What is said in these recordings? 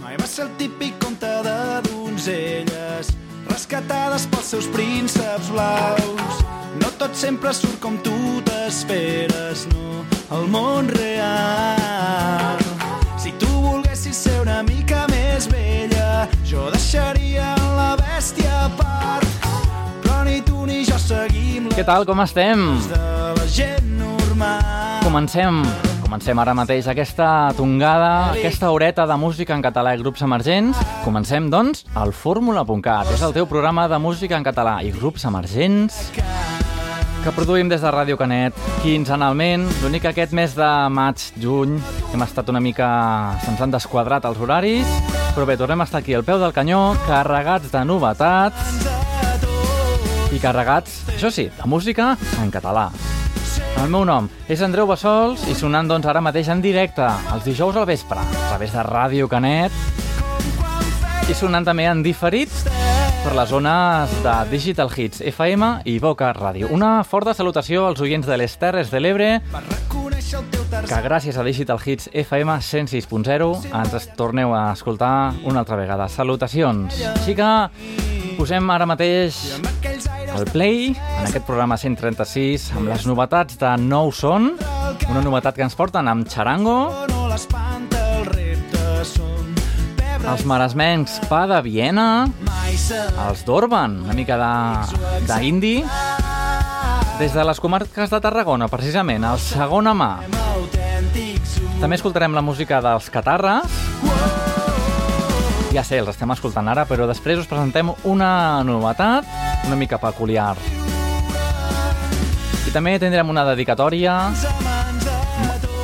Mai va ser el típic conte de donzelles rescatades pels seus prínceps blaus. No tot sempre surt com tu t'esperes, no, el món real. Si tu volguessis ser una mica més vella, jo deixaria la bèstia a part. Però ni tu ni jo seguim Què tal, com estem? de la gent normal. Comencem. Comencem ara mateix aquesta tongada, aquesta horeta de música en català i grups emergents. Comencem, doncs, al fórmula.cat. És el teu programa de música en català i grups emergents que produïm des de Ràdio Canet quinzenalment. L'únic que aquest mes de maig, juny, hem estat una mica... se'ns han desquadrat els horaris, però bé, tornem a estar aquí al peu del canyó, carregats de novetats i carregats, això sí, de música en català. El meu nom és Andreu Bassols i sonant doncs ara mateix en directe els dijous al vespre a través de Ràdio Canet i sonant també en diferit per les zones de Digital Hits FM i Boca Ràdio. Una forta salutació als oients de les Terres de l'Ebre que gràcies a Digital Hits FM 106.0 ens torneu a escoltar una altra vegada. Salutacions. Així que posem ara mateix el Play, en aquest programa 136, amb les novetats de Nou Son, una novetat que ens porten amb Charango, els maresmencs Pa de Viena, els d'Orban, una mica de- d'indie, des de les comarques de Tarragona, precisament, el segon a mà. També escoltarem la música dels Catarres. Ja sé, els estem escoltant ara, però després us presentem una novetat una mica peculiar. I també tindrem una dedicatòria,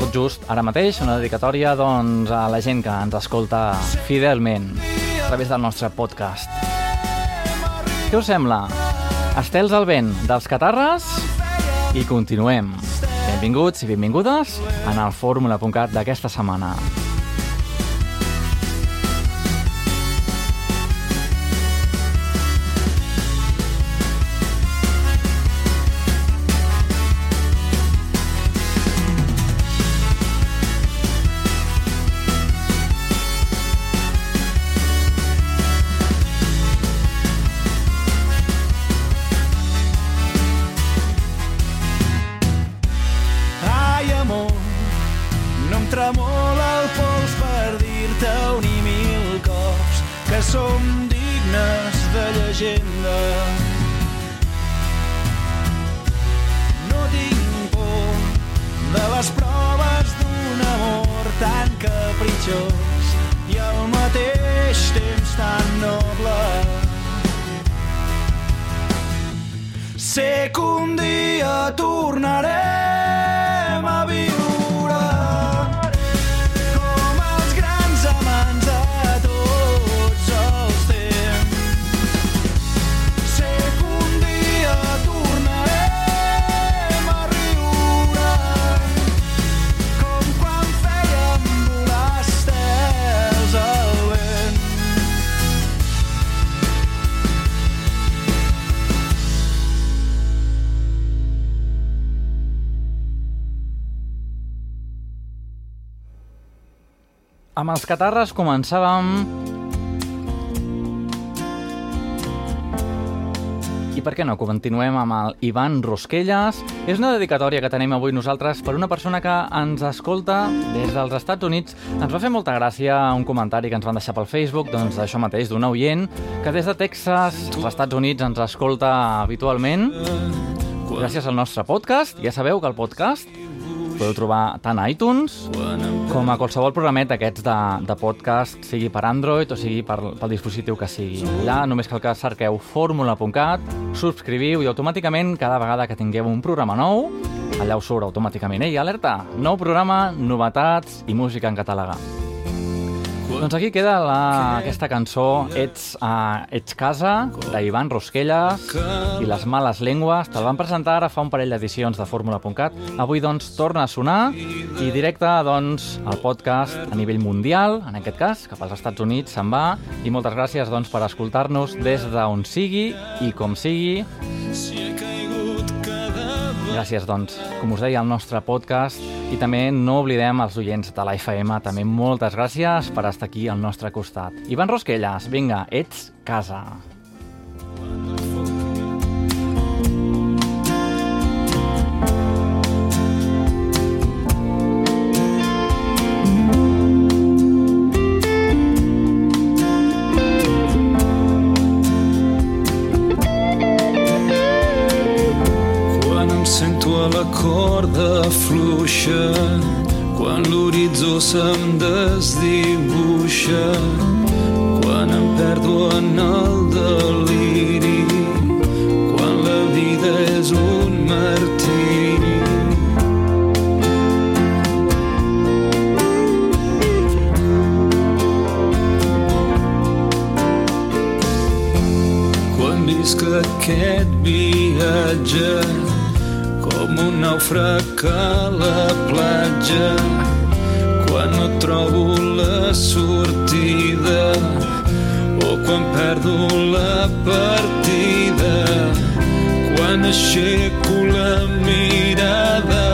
tot just ara mateix, una dedicatòria doncs, a la gent que ens escolta fidelment a través del nostre podcast. Què us sembla? Estels al vent dels Catarres i continuem. Benvinguts i benvingudes en el fórmula.cat d'aquesta setmana. Amb els Catarres començàvem... I per què no? Continuem amb el Ivan Rosquelles. És una dedicatòria que tenim avui nosaltres per una persona que ens escolta des dels Estats Units. Ens va fer molta gràcia un comentari que ens van deixar pel Facebook, doncs d'això mateix, d'un oient, que des de Texas, als Estats Units, ens escolta habitualment. Gràcies al nostre podcast. Ja sabeu que el podcast podeu trobar tant a iTunes com a qualsevol programet d'aquests de, de podcast, sigui per Android o sigui per, pel dispositiu que sigui. Allà només cal que cerqueu fórmula.cat, subscriviu i automàticament cada vegada que tingueu un programa nou, allà us surt automàticament. Ei, alerta! Nou programa, novetats i música en català. Doncs aquí queda la, aquesta cançó Ets, uh, Ets casa, d'Ivan Rosquelles i Les males llengües. Te'l van presentar ara fa un parell d'edicions de Fórmula.cat. Avui, doncs, torna a sonar i directe, doncs, al podcast a nivell mundial, en aquest cas, cap als Estats Units se'n va. I moltes gràcies, doncs, per escoltar-nos des d'on sigui i com sigui. Gràcies, doncs, com us deia, el nostre podcast I també no oblidem els oients de la FM, també moltes gràcies per estar aquí al nostre costat. Ivan Rosquelles, vinga, ets casa. Fluixa quan l'horitzó se'm desdibuixa quan em perdo en el deliri quan la vida és un martiri. Quan visc aquest viatge com un nàufrag a la platja. Quan no trobo la sortida o quan perdo la partida. Quan aixeco la mirada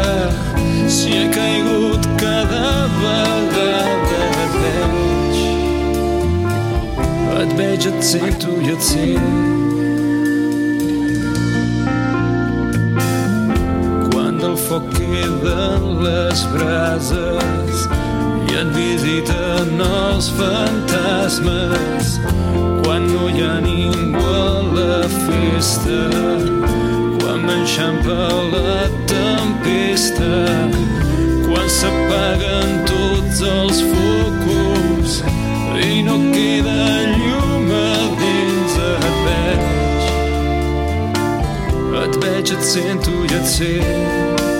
si he caigut cada vegada et veig. Et veig, et sento i et sento foc queden les brases i et visiten els fantasmes. Quan no hi ha ningú a la festa quan m'enxampa la tempesta quan s'apaguen tots els focus i no queda llum a dins et veig. Et veig, et sento i et sento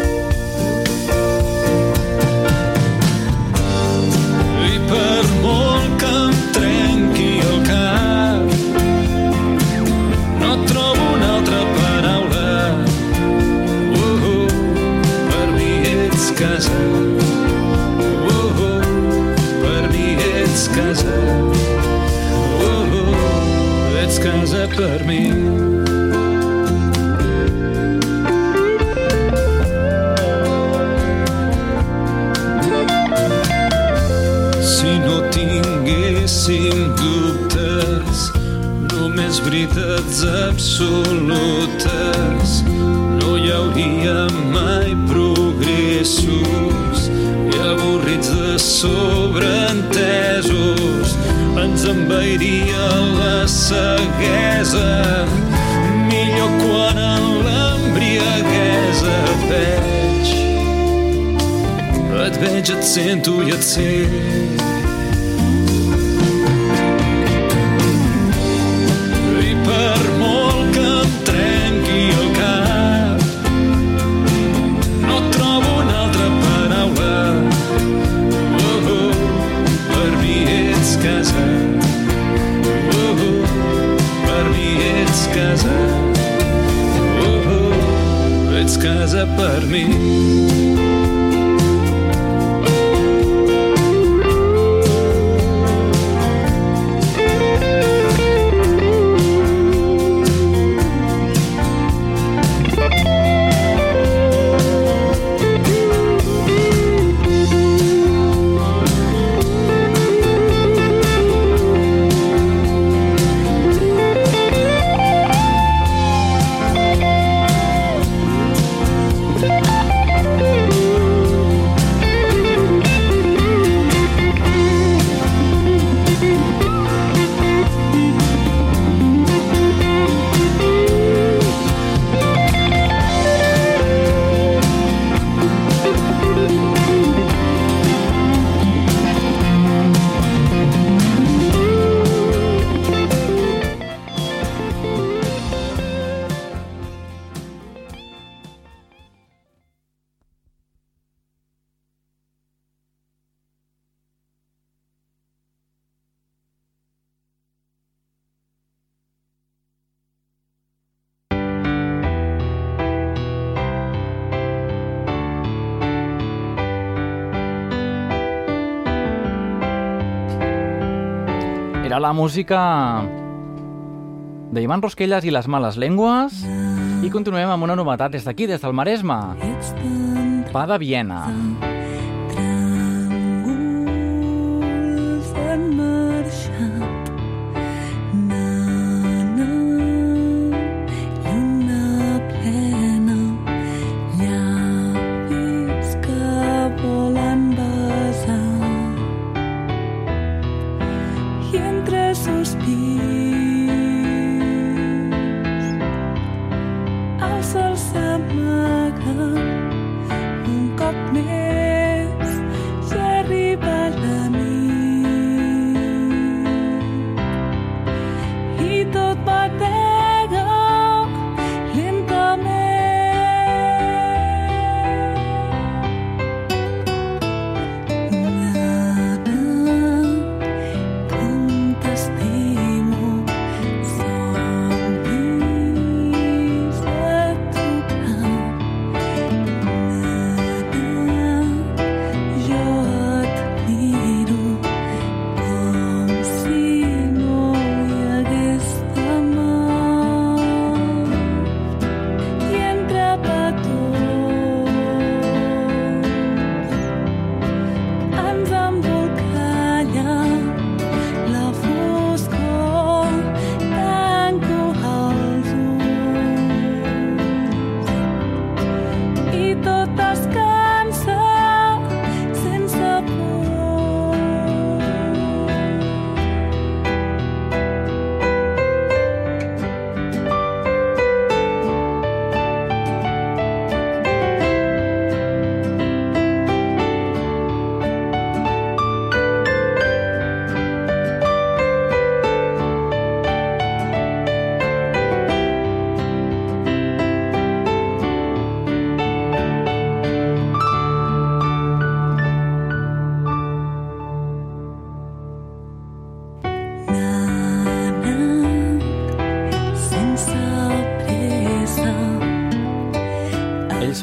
la música de Ivan Rosquelles i les males llengües i continuem amb una novetat des d'aquí, des del Maresme. Pa de Viena.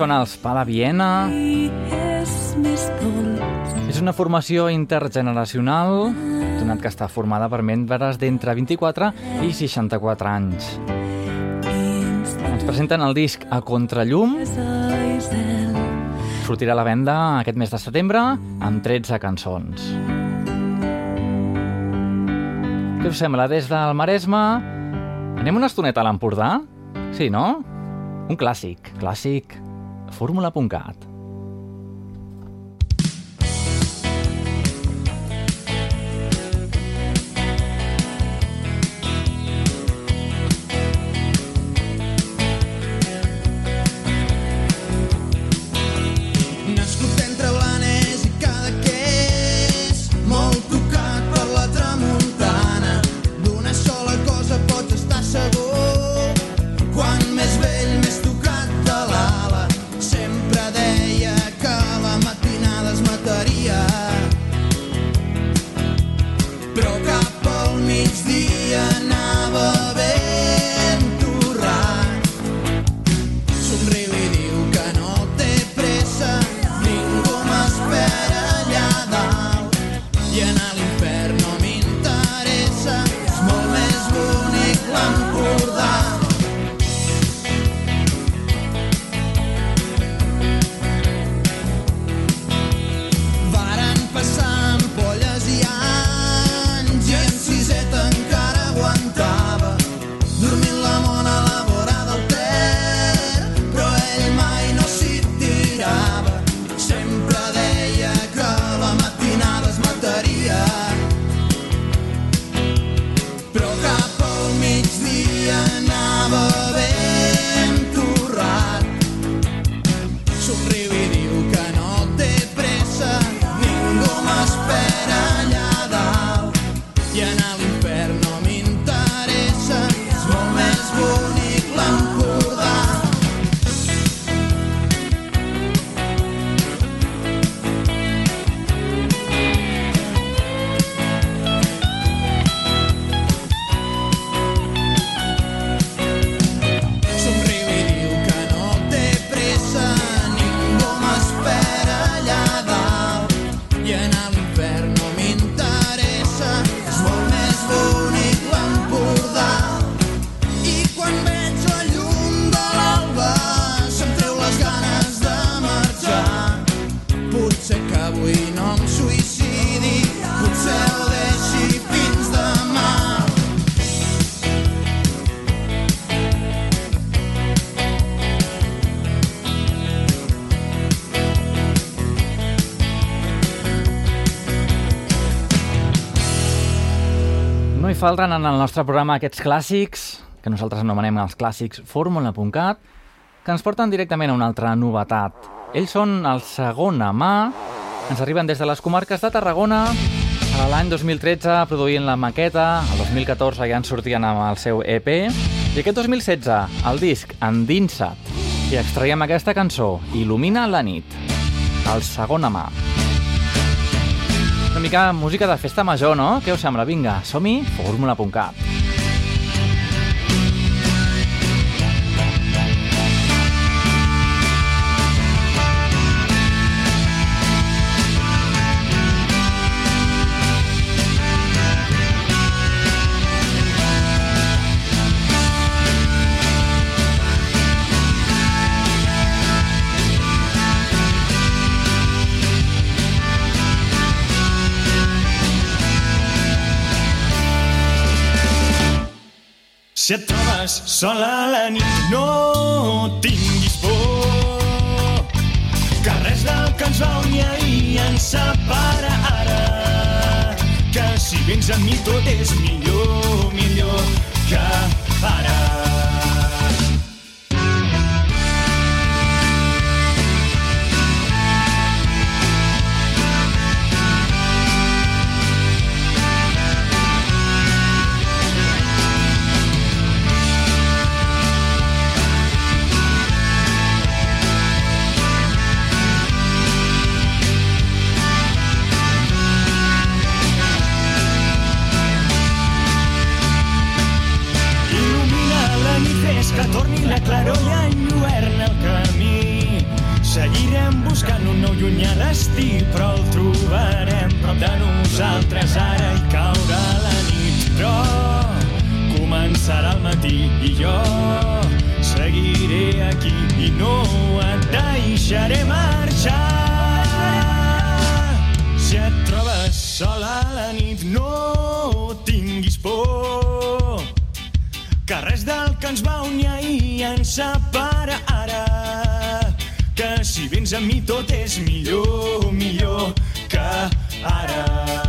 Són els Pa de Viena. És una formació intergeneracional, donat que està formada per membres d'entre 24 i 64 anys. Ens presenten el disc A Contrallum. Sortirà a la venda aquest mes de setembre amb 13 cançons. Què us sembla? Des del Maresme anem una estoneta a l'Empordà? Sí, no? Un clàssic, clàssic, fórmula.cat. falten en el nostre programa aquests clàssics, que nosaltres anomenem els clàssics fórmula.cat, que ens porten directament a una altra novetat. Ells són el segona mà, ens arriben des de les comarques de Tarragona, l'any 2013 produint la maqueta, el 2014 ja en sortien amb el seu EP, i aquest 2016 el disc Endinsa't, i extraiem aquesta cançó, Il·lumina la nit, el segona mà mica música de festa major, no? Què us sembla? Vinga, som-hi, fórmula.cat. Si et trobes sola a la nit, no tinguis por. Que res del que ens va unir ahir ens separa ara. Que si vens amb mi tot és millor, millor que ara. Destí, però el trobarem prop de nosaltres ara i caurà la nit. Però començarà el matí i jo seguiré aquí i no et deixaré marxar. Si et trobes sola a la nit, no tinguis por. Que res del que ens va unir ahir ens separa ara. Que si vens amb mi tot és millor, millor que ara.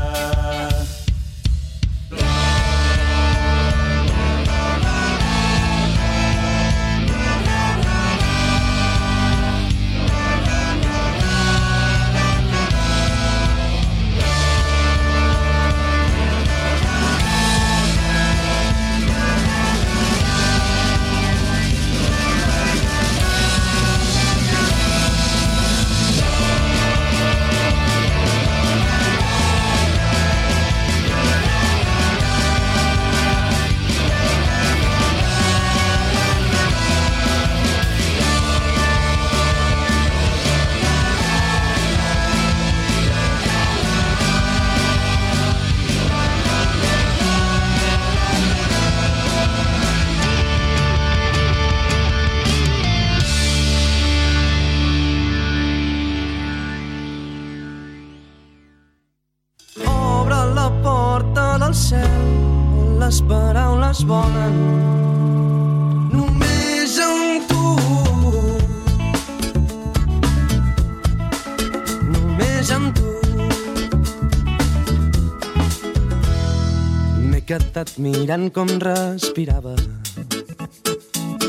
Mirant com respirava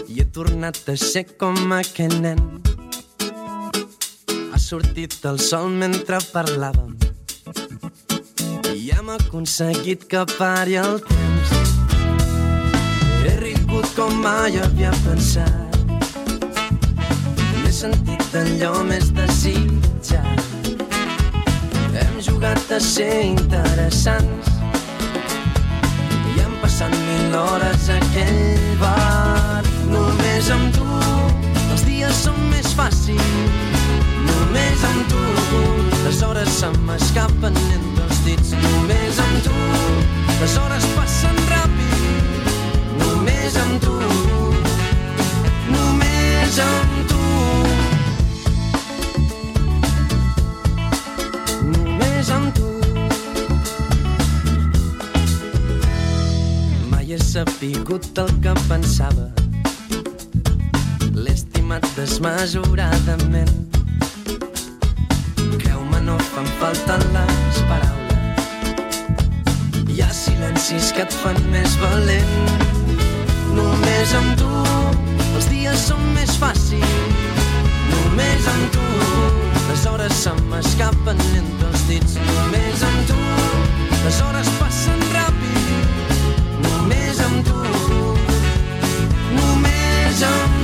i he tornat a ser com aquell nen. Ha sortit el sol mentre parlàvem i hem aconseguit que pari el temps. He rigut com mai havia pensat. M'he sentit allò més desitjat. Hem jugat a ser interessants se m'escapen entre els dits. Només amb tu les hores passen ràpid. Només amb tu, només amb tu. Només amb tu. Mai he sapigut el que pensava. L'he estimat desmesuradament. Fan falta les paraules. Hi ha silencis que et fan més valent. Només amb tu els dies són més fàcils. Només amb tu les hores se m'escapen entre els dits. Només amb tu les hores passen ràpid. Només amb tu, només amb tu.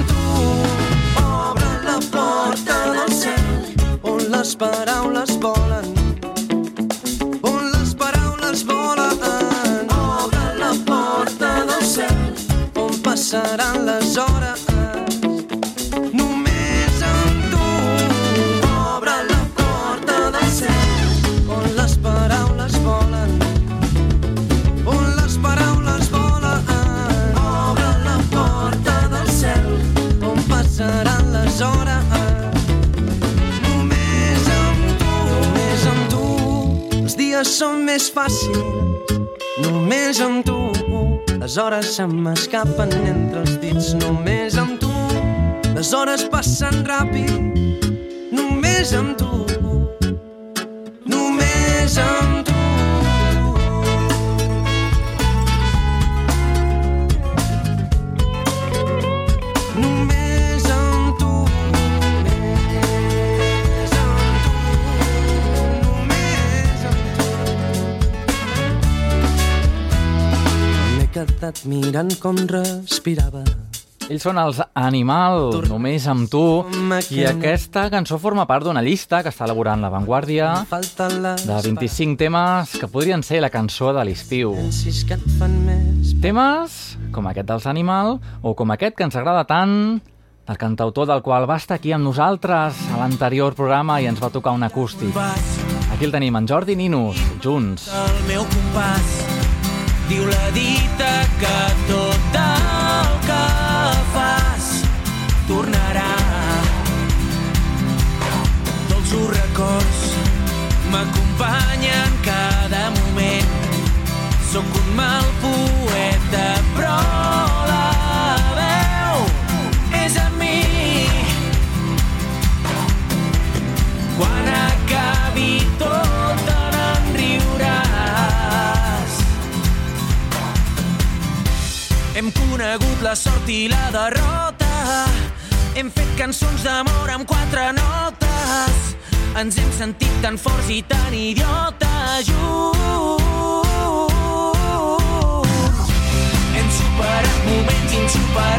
Són més fàcils. Només amb tu, les hores se m'escapen entre els dits. Només amb tu, les hores passen ràpid. Només amb tu, Quedat mirant com respirava. Ells són els Animal, només amb tu. I aquesta cançó forma part d'una llista que està elaborant La Vanguardia de 25 temes que podrien ser la cançó de l'estiu. Temes com aquest dels Animal o com aquest que ens agrada tant el cantautor del qual va estar aquí amb nosaltres a l'anterior programa i ens va tocar un acústic. Aquí el tenim, en Jordi Ninus, junts. El meu compàs diu la dita que tot el que fas tornarà. Dolços records m'acompanyen cada moment. Sóc un mal Hem conegut la sort i la derrota. Hem fet cançons d'amor amb quatre notes. Ens hem sentit tan forts i tan idiotes junts. Hem superat moments insuperables.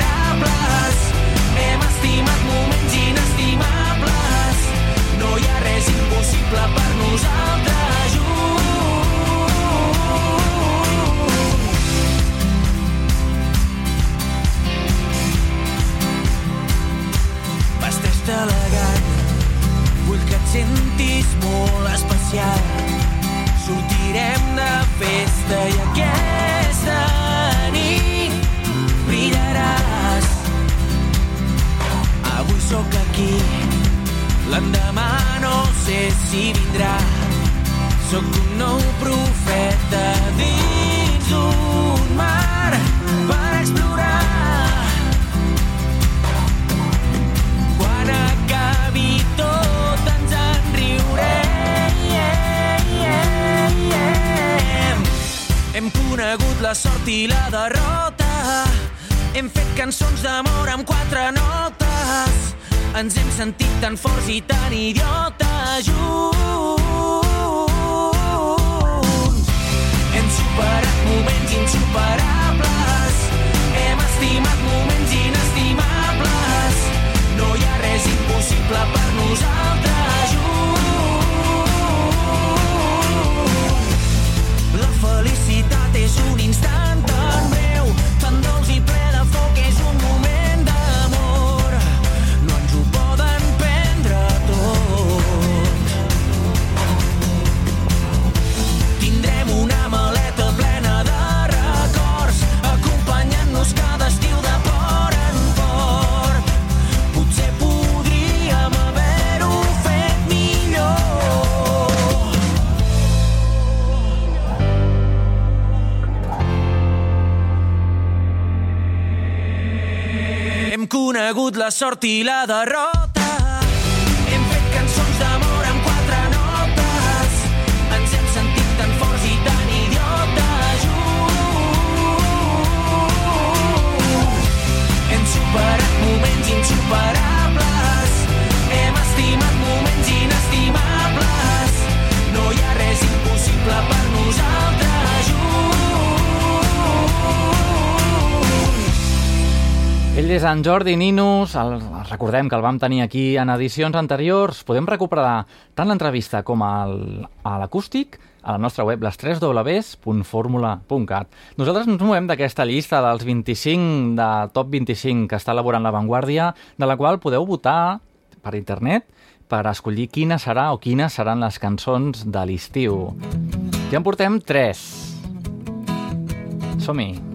Hem conegut la sort i la derrota. D'amor quatre notes. Sentit tan forts i tan insuperables. Hem estimat moments inestimables. No hi ha res impossible per Ell és en Jordi Ninus, el, recordem que el vam tenir aquí en edicions anteriors. Podem recuperar tant l'entrevista com el, a l'acústic a la nostra web, les 3 www.formula.cat. Nosaltres ens movem d'aquesta llista dels 25 de top 25 que està elaborant La Vanguardia, de la qual podeu votar per internet per escollir quina serà o quines seran les cançons de l'estiu. Ja en portem 3. Som-hi.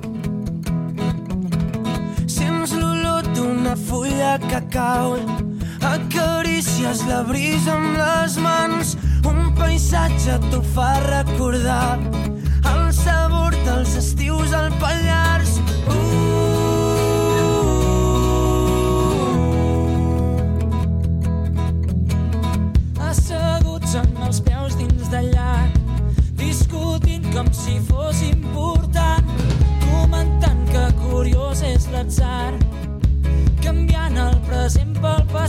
D'una fulla que cau. Acarícies la brisa amb les mans. Un paisatge t'ho fa recordar. El sabor dels estius al Pallars. Uh. Asseguts amb els peus dins del llac Discutint com si fos important comentant que curiós és l'atzar canviant el present pel passat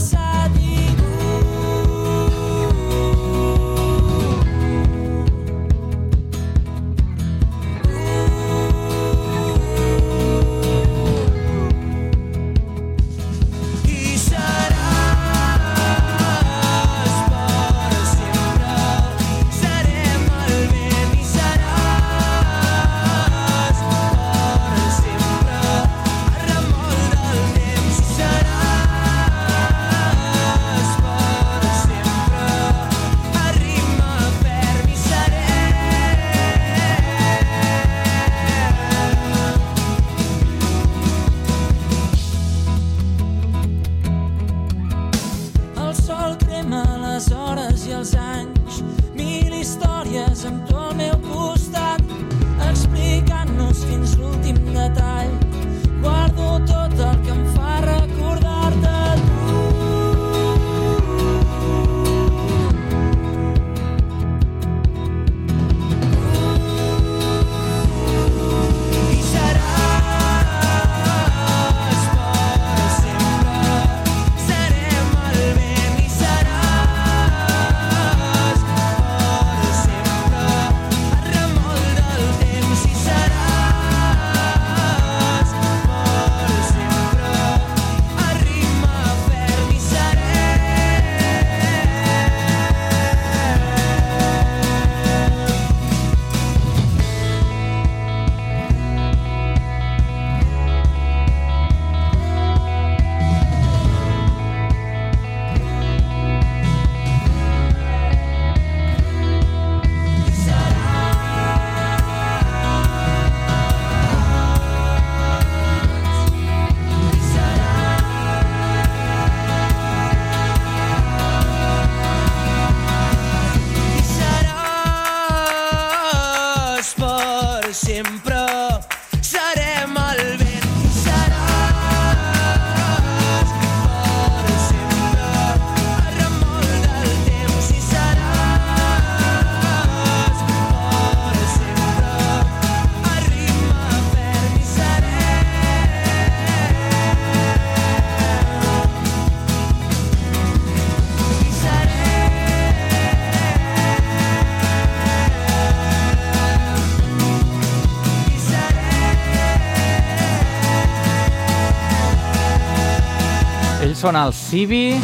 con Alcibi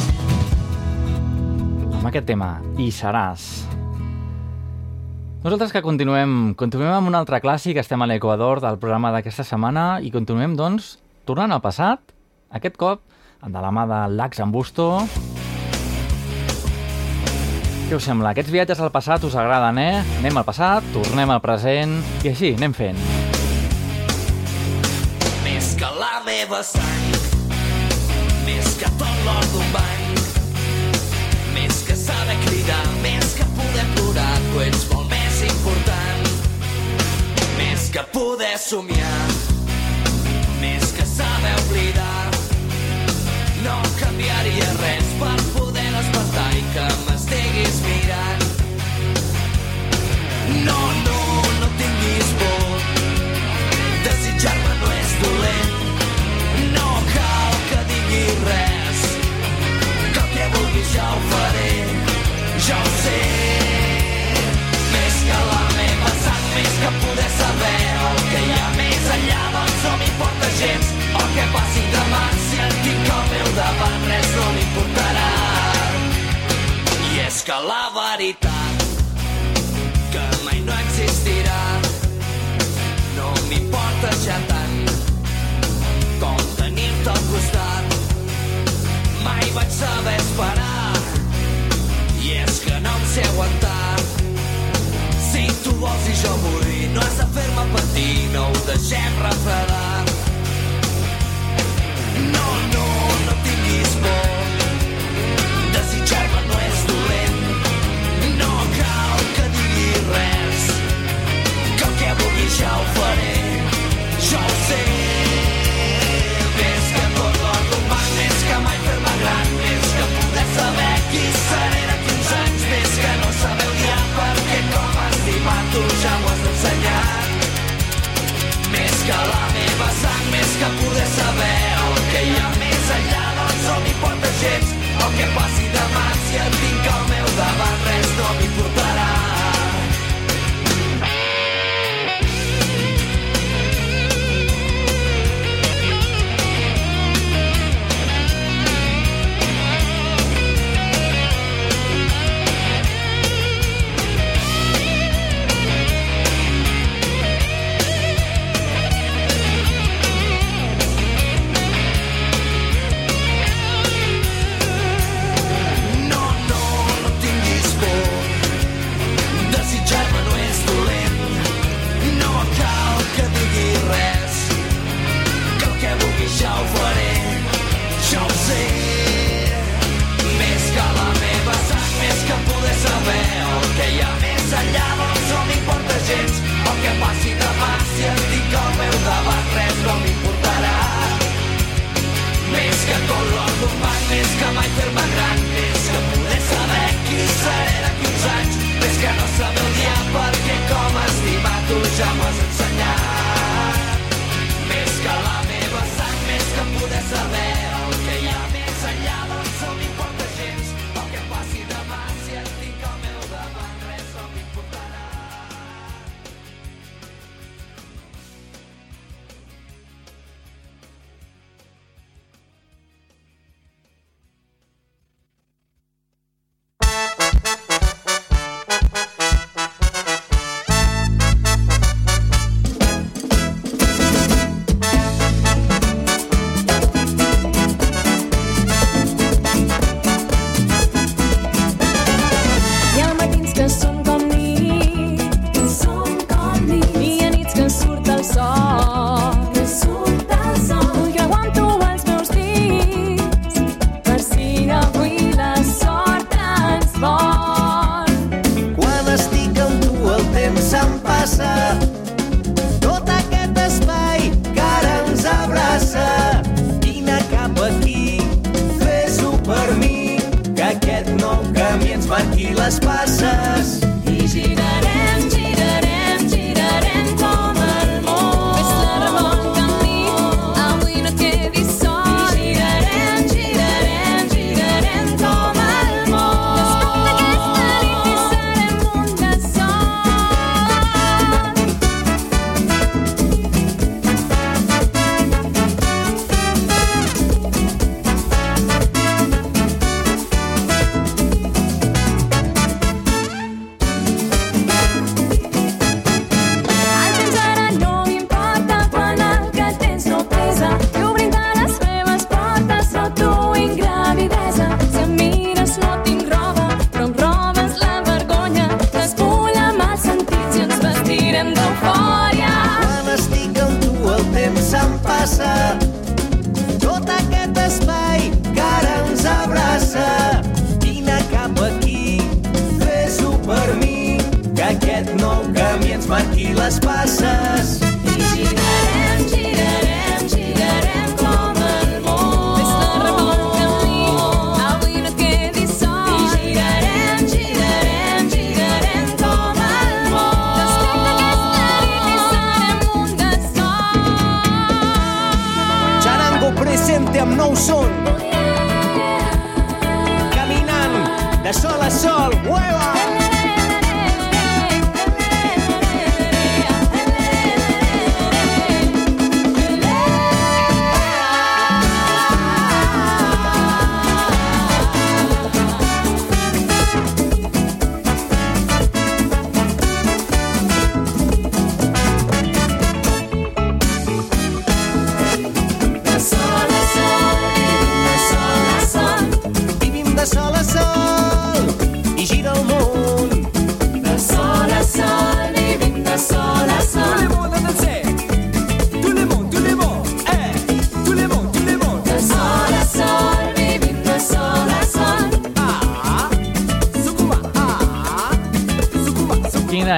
amb aquest tema, i seràs. Nosaltres que continuem, continuem amb un altre clàssic, estem a l'Equador del programa d'aquesta setmana i continuem, doncs, tornant al passat, aquest cop de la mà de l'Ax Ambusto. Què us sembla? Aquests viatges al passat us agraden, eh? Anem al passat, tornem al present i així anem fent. Més que la meva sang més que tot l'or d'un bany. Més que s'ha de cridar, més que poder plorar, tu ets molt més important. Més que poder somiar, més que s'ha d'oblidar. No canviaria res per poder despertar i que m'agradaria. passa. tot aquest espai que ara ens abraça. Vine cap aquí, fes-ho per mi, que aquest nou camí ens marqui les passes.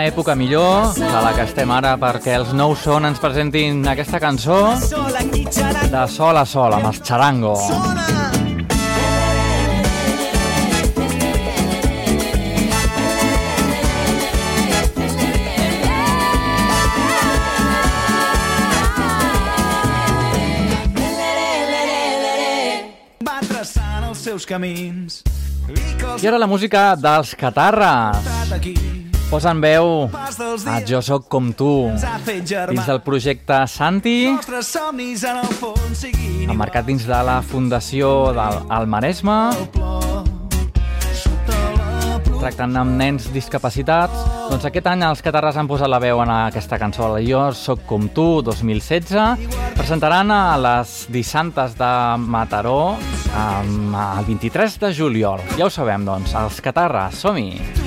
època millor de la que estem ara perquè els nou són ens presentin aquesta cançó de sol a sol amb els xarango. Va traçant els seus camins i ara la música dels Catarres. Posen veu a Jo sóc com tu dins del projecte Santi. Emmarcat dins de la fundació del el Maresme tractant amb nens discapacitats. Doncs aquest any els catarres han posat la veu en aquesta cançó Jo sóc com tu 2016 presentaran a les dissantes de Mataró el 23 de juliol. Ja ho sabem doncs, els catarres, som-hi!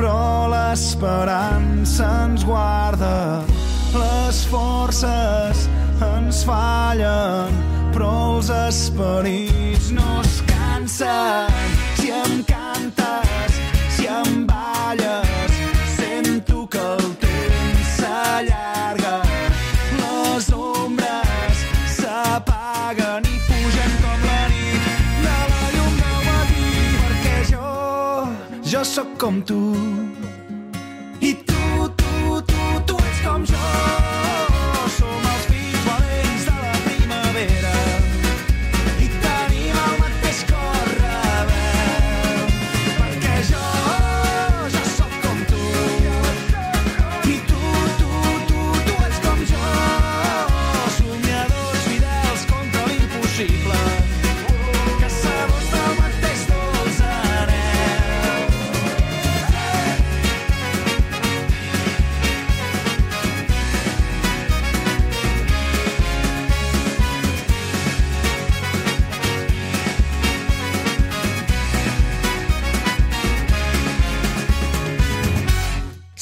però l'esperança ens guarda. Les forces ens fallen, però els esperits no es cansen. jo sóc com tu. I tu, tu, tu, tu ets com jo.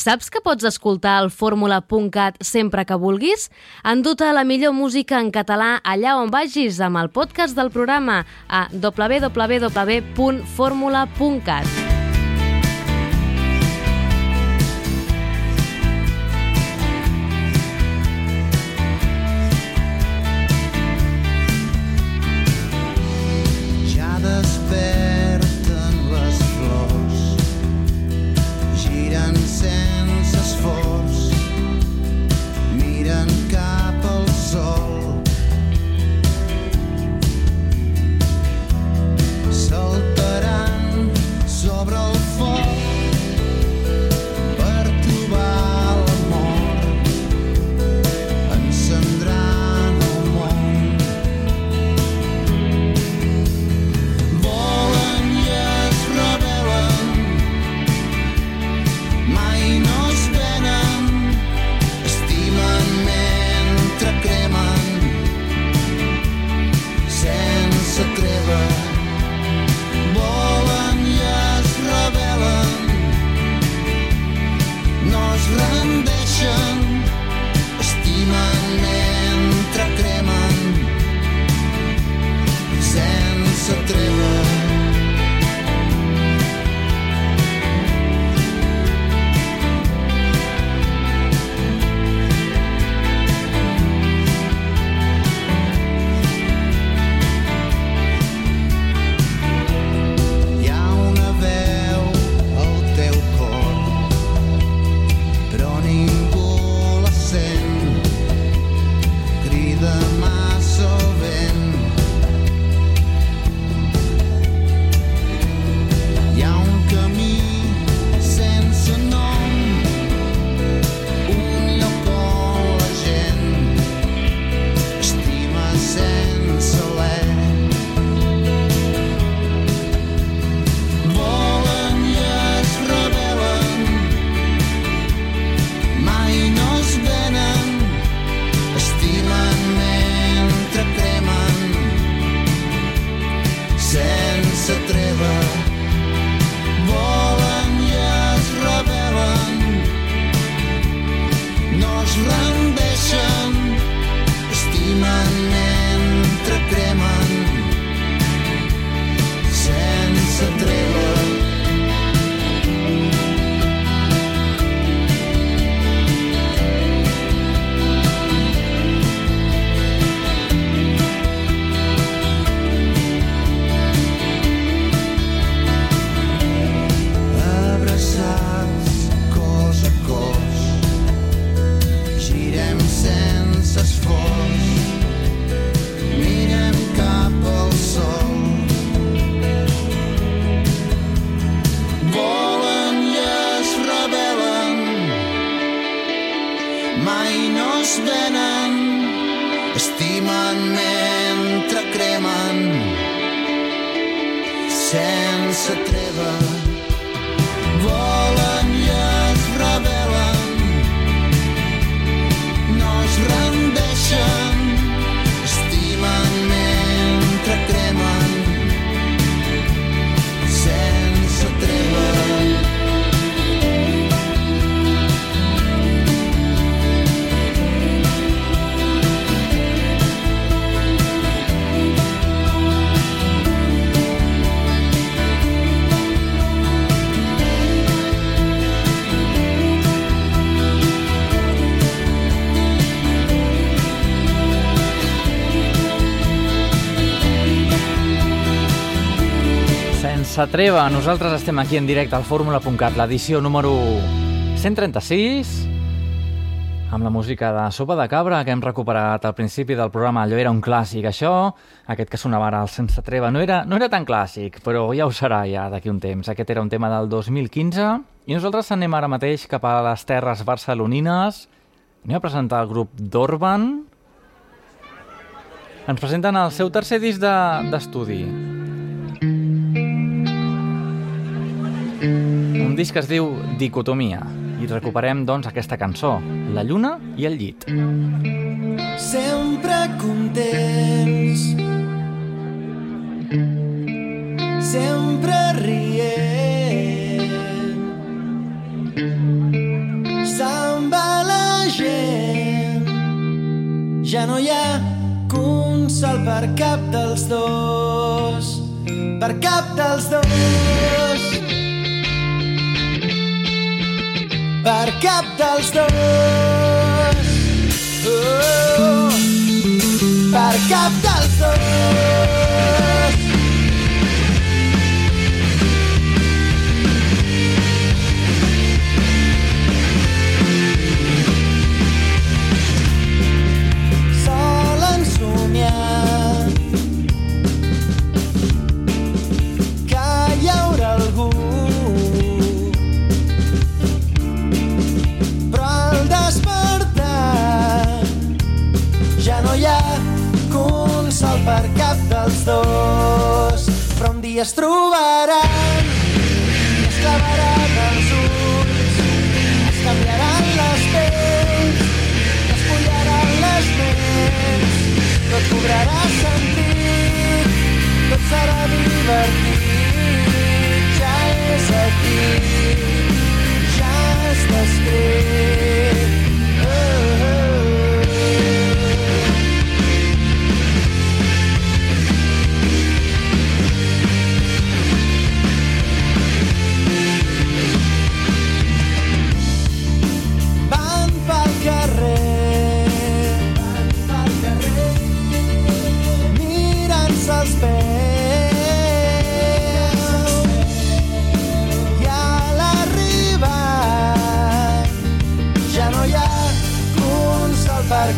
Saps que pots escoltar el fórmula.cat sempre que vulguis? Enduta la millor música en català allà on vagis amb el podcast del programa a www.fórmula.cat. s'atreva. Nosaltres estem aquí en directe al fórmula.cat, l'edició número 136, amb la música de Sopa de Cabra que hem recuperat al principi del programa. Allò era un clàssic, això, aquest que sonava ara, el Sense Treva, no era, no era tan clàssic, però ja ho serà ja d'aquí un temps. Aquest era un tema del 2015 i nosaltres anem ara mateix cap a les terres barcelonines. Anem a presentar el grup d'Orban. Ens presenten el seu tercer disc d'estudi. De, un disc que es diu Dicotomia i recuperem doncs aquesta cançó, La lluna i el llit. Sempre contents. Sempre rient. Se'n va la gent. Ja no hi ha consol per cap dels dos. Per cap dels dos per cap dels dos. Oh, per cap dels dos. Per cap dels dos. Però un dia es trobaran i es clavaran els ulls es canviaran les pells es pullaran les ments. Tot cobrarà sentit tot serà divertit. Ja és aquí ja està escrit.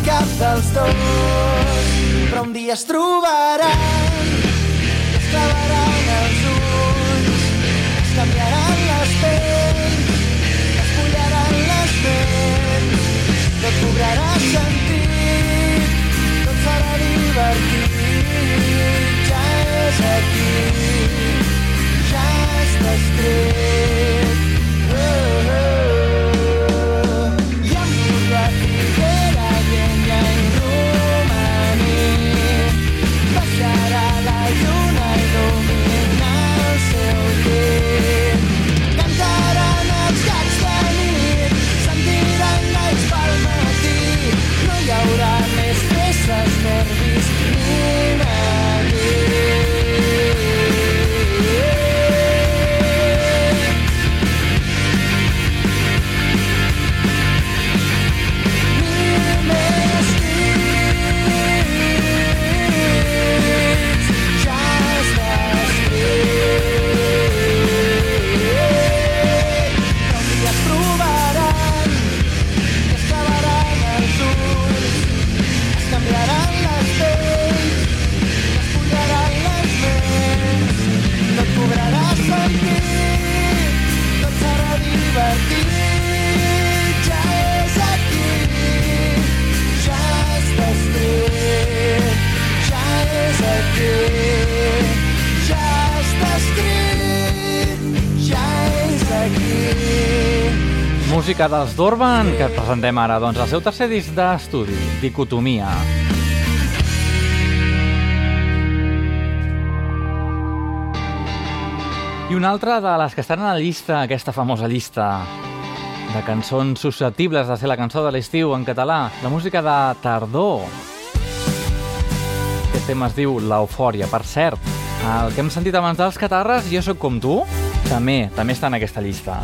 Cap dels dos però un dia es trobaran es clavaran els ulls es canviaran les pells es pullaran les ments tot cobrarà sentit tot serà divertit ja és aquí ja està escrit. Música dels Dorban, que presentem ara, doncs, el seu tercer disc d'estudi, Dicotomia. I una altra de les que estan a la llista, aquesta famosa llista de cançons susceptibles de ser la cançó de l'estiu en català, la música de Tardor. Aquest tema es diu L'Eufòria. Per cert, el que hem sentit abans dels catarres, Jo sóc com tu, també, també està en aquesta llista.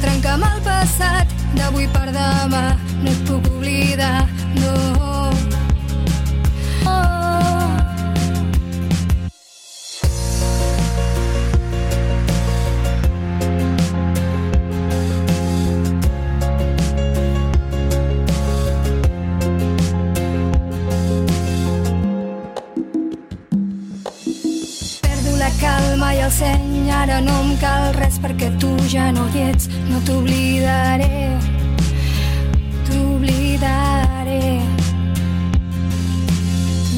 Fàcil trencar amb el passat d'avui per demà. No et puc oblidar, no. Oh. Perdo la calma i el seny, ara no em cal res perquè ja no hi ets. No t'oblidaré, t'oblidaré.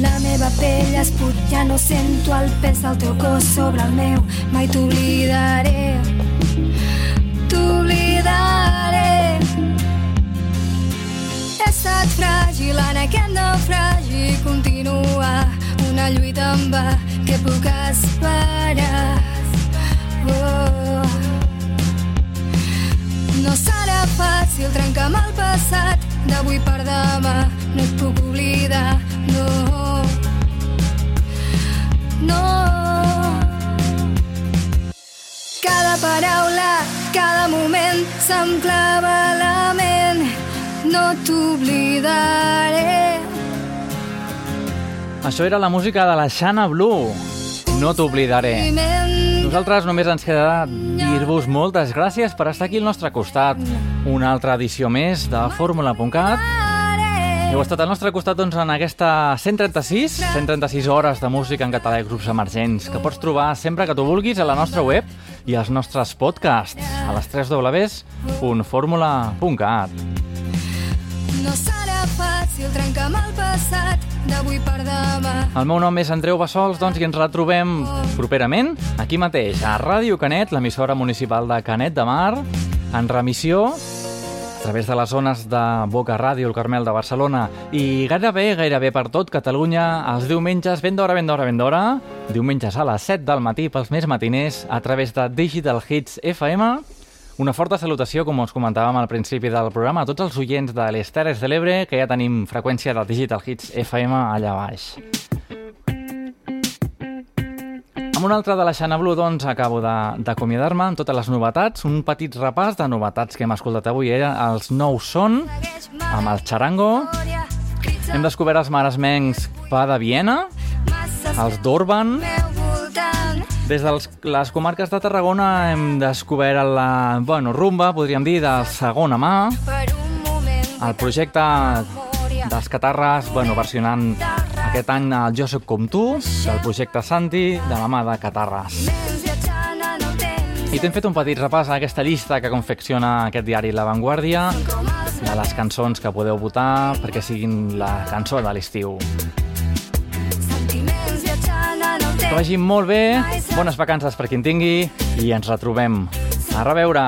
La meva pell es put, ja no sento el pes del teu cos sobre el meu. Mai t'oblidaré, t'oblidaré. He estat fràgil en aquest naufragi continua una lluita en va que puc esperar. Fàcil trencar amb el passat d'avui per demà. No et puc oblidar, no. No. Cada paraula, cada moment se'm clava a la ment. No t'oblidaré. Això era la música de la Xana Blue. No t'oblidaré. Nosaltres només ens queda dir-vos moltes gràcies per estar aquí al nostre costat. Una altra edició més de Fórmula.cat. Heu estat al nostre costat doncs, en aquesta 136, 136 hores de música en català i grups emergents que pots trobar sempre que tu vulguis a la nostra web i als nostres podcasts a les 3 www.formula.cat. No serà fàcil trencar amb el passat d'avui per demà. El meu nom és Andreu Bassols, doncs, i ens retrobem properament aquí mateix, a Ràdio Canet, l'emissora municipal de Canet de Mar, en remissió a través de les zones de Boca Ràdio, el Carmel de Barcelona i gairebé, gairebé per tot Catalunya els diumenges, ben d'hora, ben d'hora, ben d'hora diumenges a les 7 del matí pels més matiners a través de Digital Hits FM una forta salutació, com us comentàvem al principi del programa, a tots els oients de les Terres de l'Ebre, que ja tenim freqüència de Digital Hits FM allà baix. Amb una altra de la Xana Blue, doncs, acabo d'acomiadar-me amb totes les novetats. Un petit repàs de novetats que hem escoltat avui era els nous són, amb el Charango. Hem descobert els maresmencs Pa de Viena, els d'Orban. Des de les comarques de Tarragona hem descobert la bueno, rumba, podríem dir, de segona mà. El projecte dels Catarres, bueno, versionant aquest any el Jo soc com tu, del projecte Santi, de la mà de Catarres. I t'hem fet un petit repàs a aquesta llista que confecciona aquest diari La Vanguardia de les cançons que podeu votar perquè siguin la cançó de l'estiu. Que vagi molt bé, bones vacances per qui en tingui i ens retrobem. A reveure!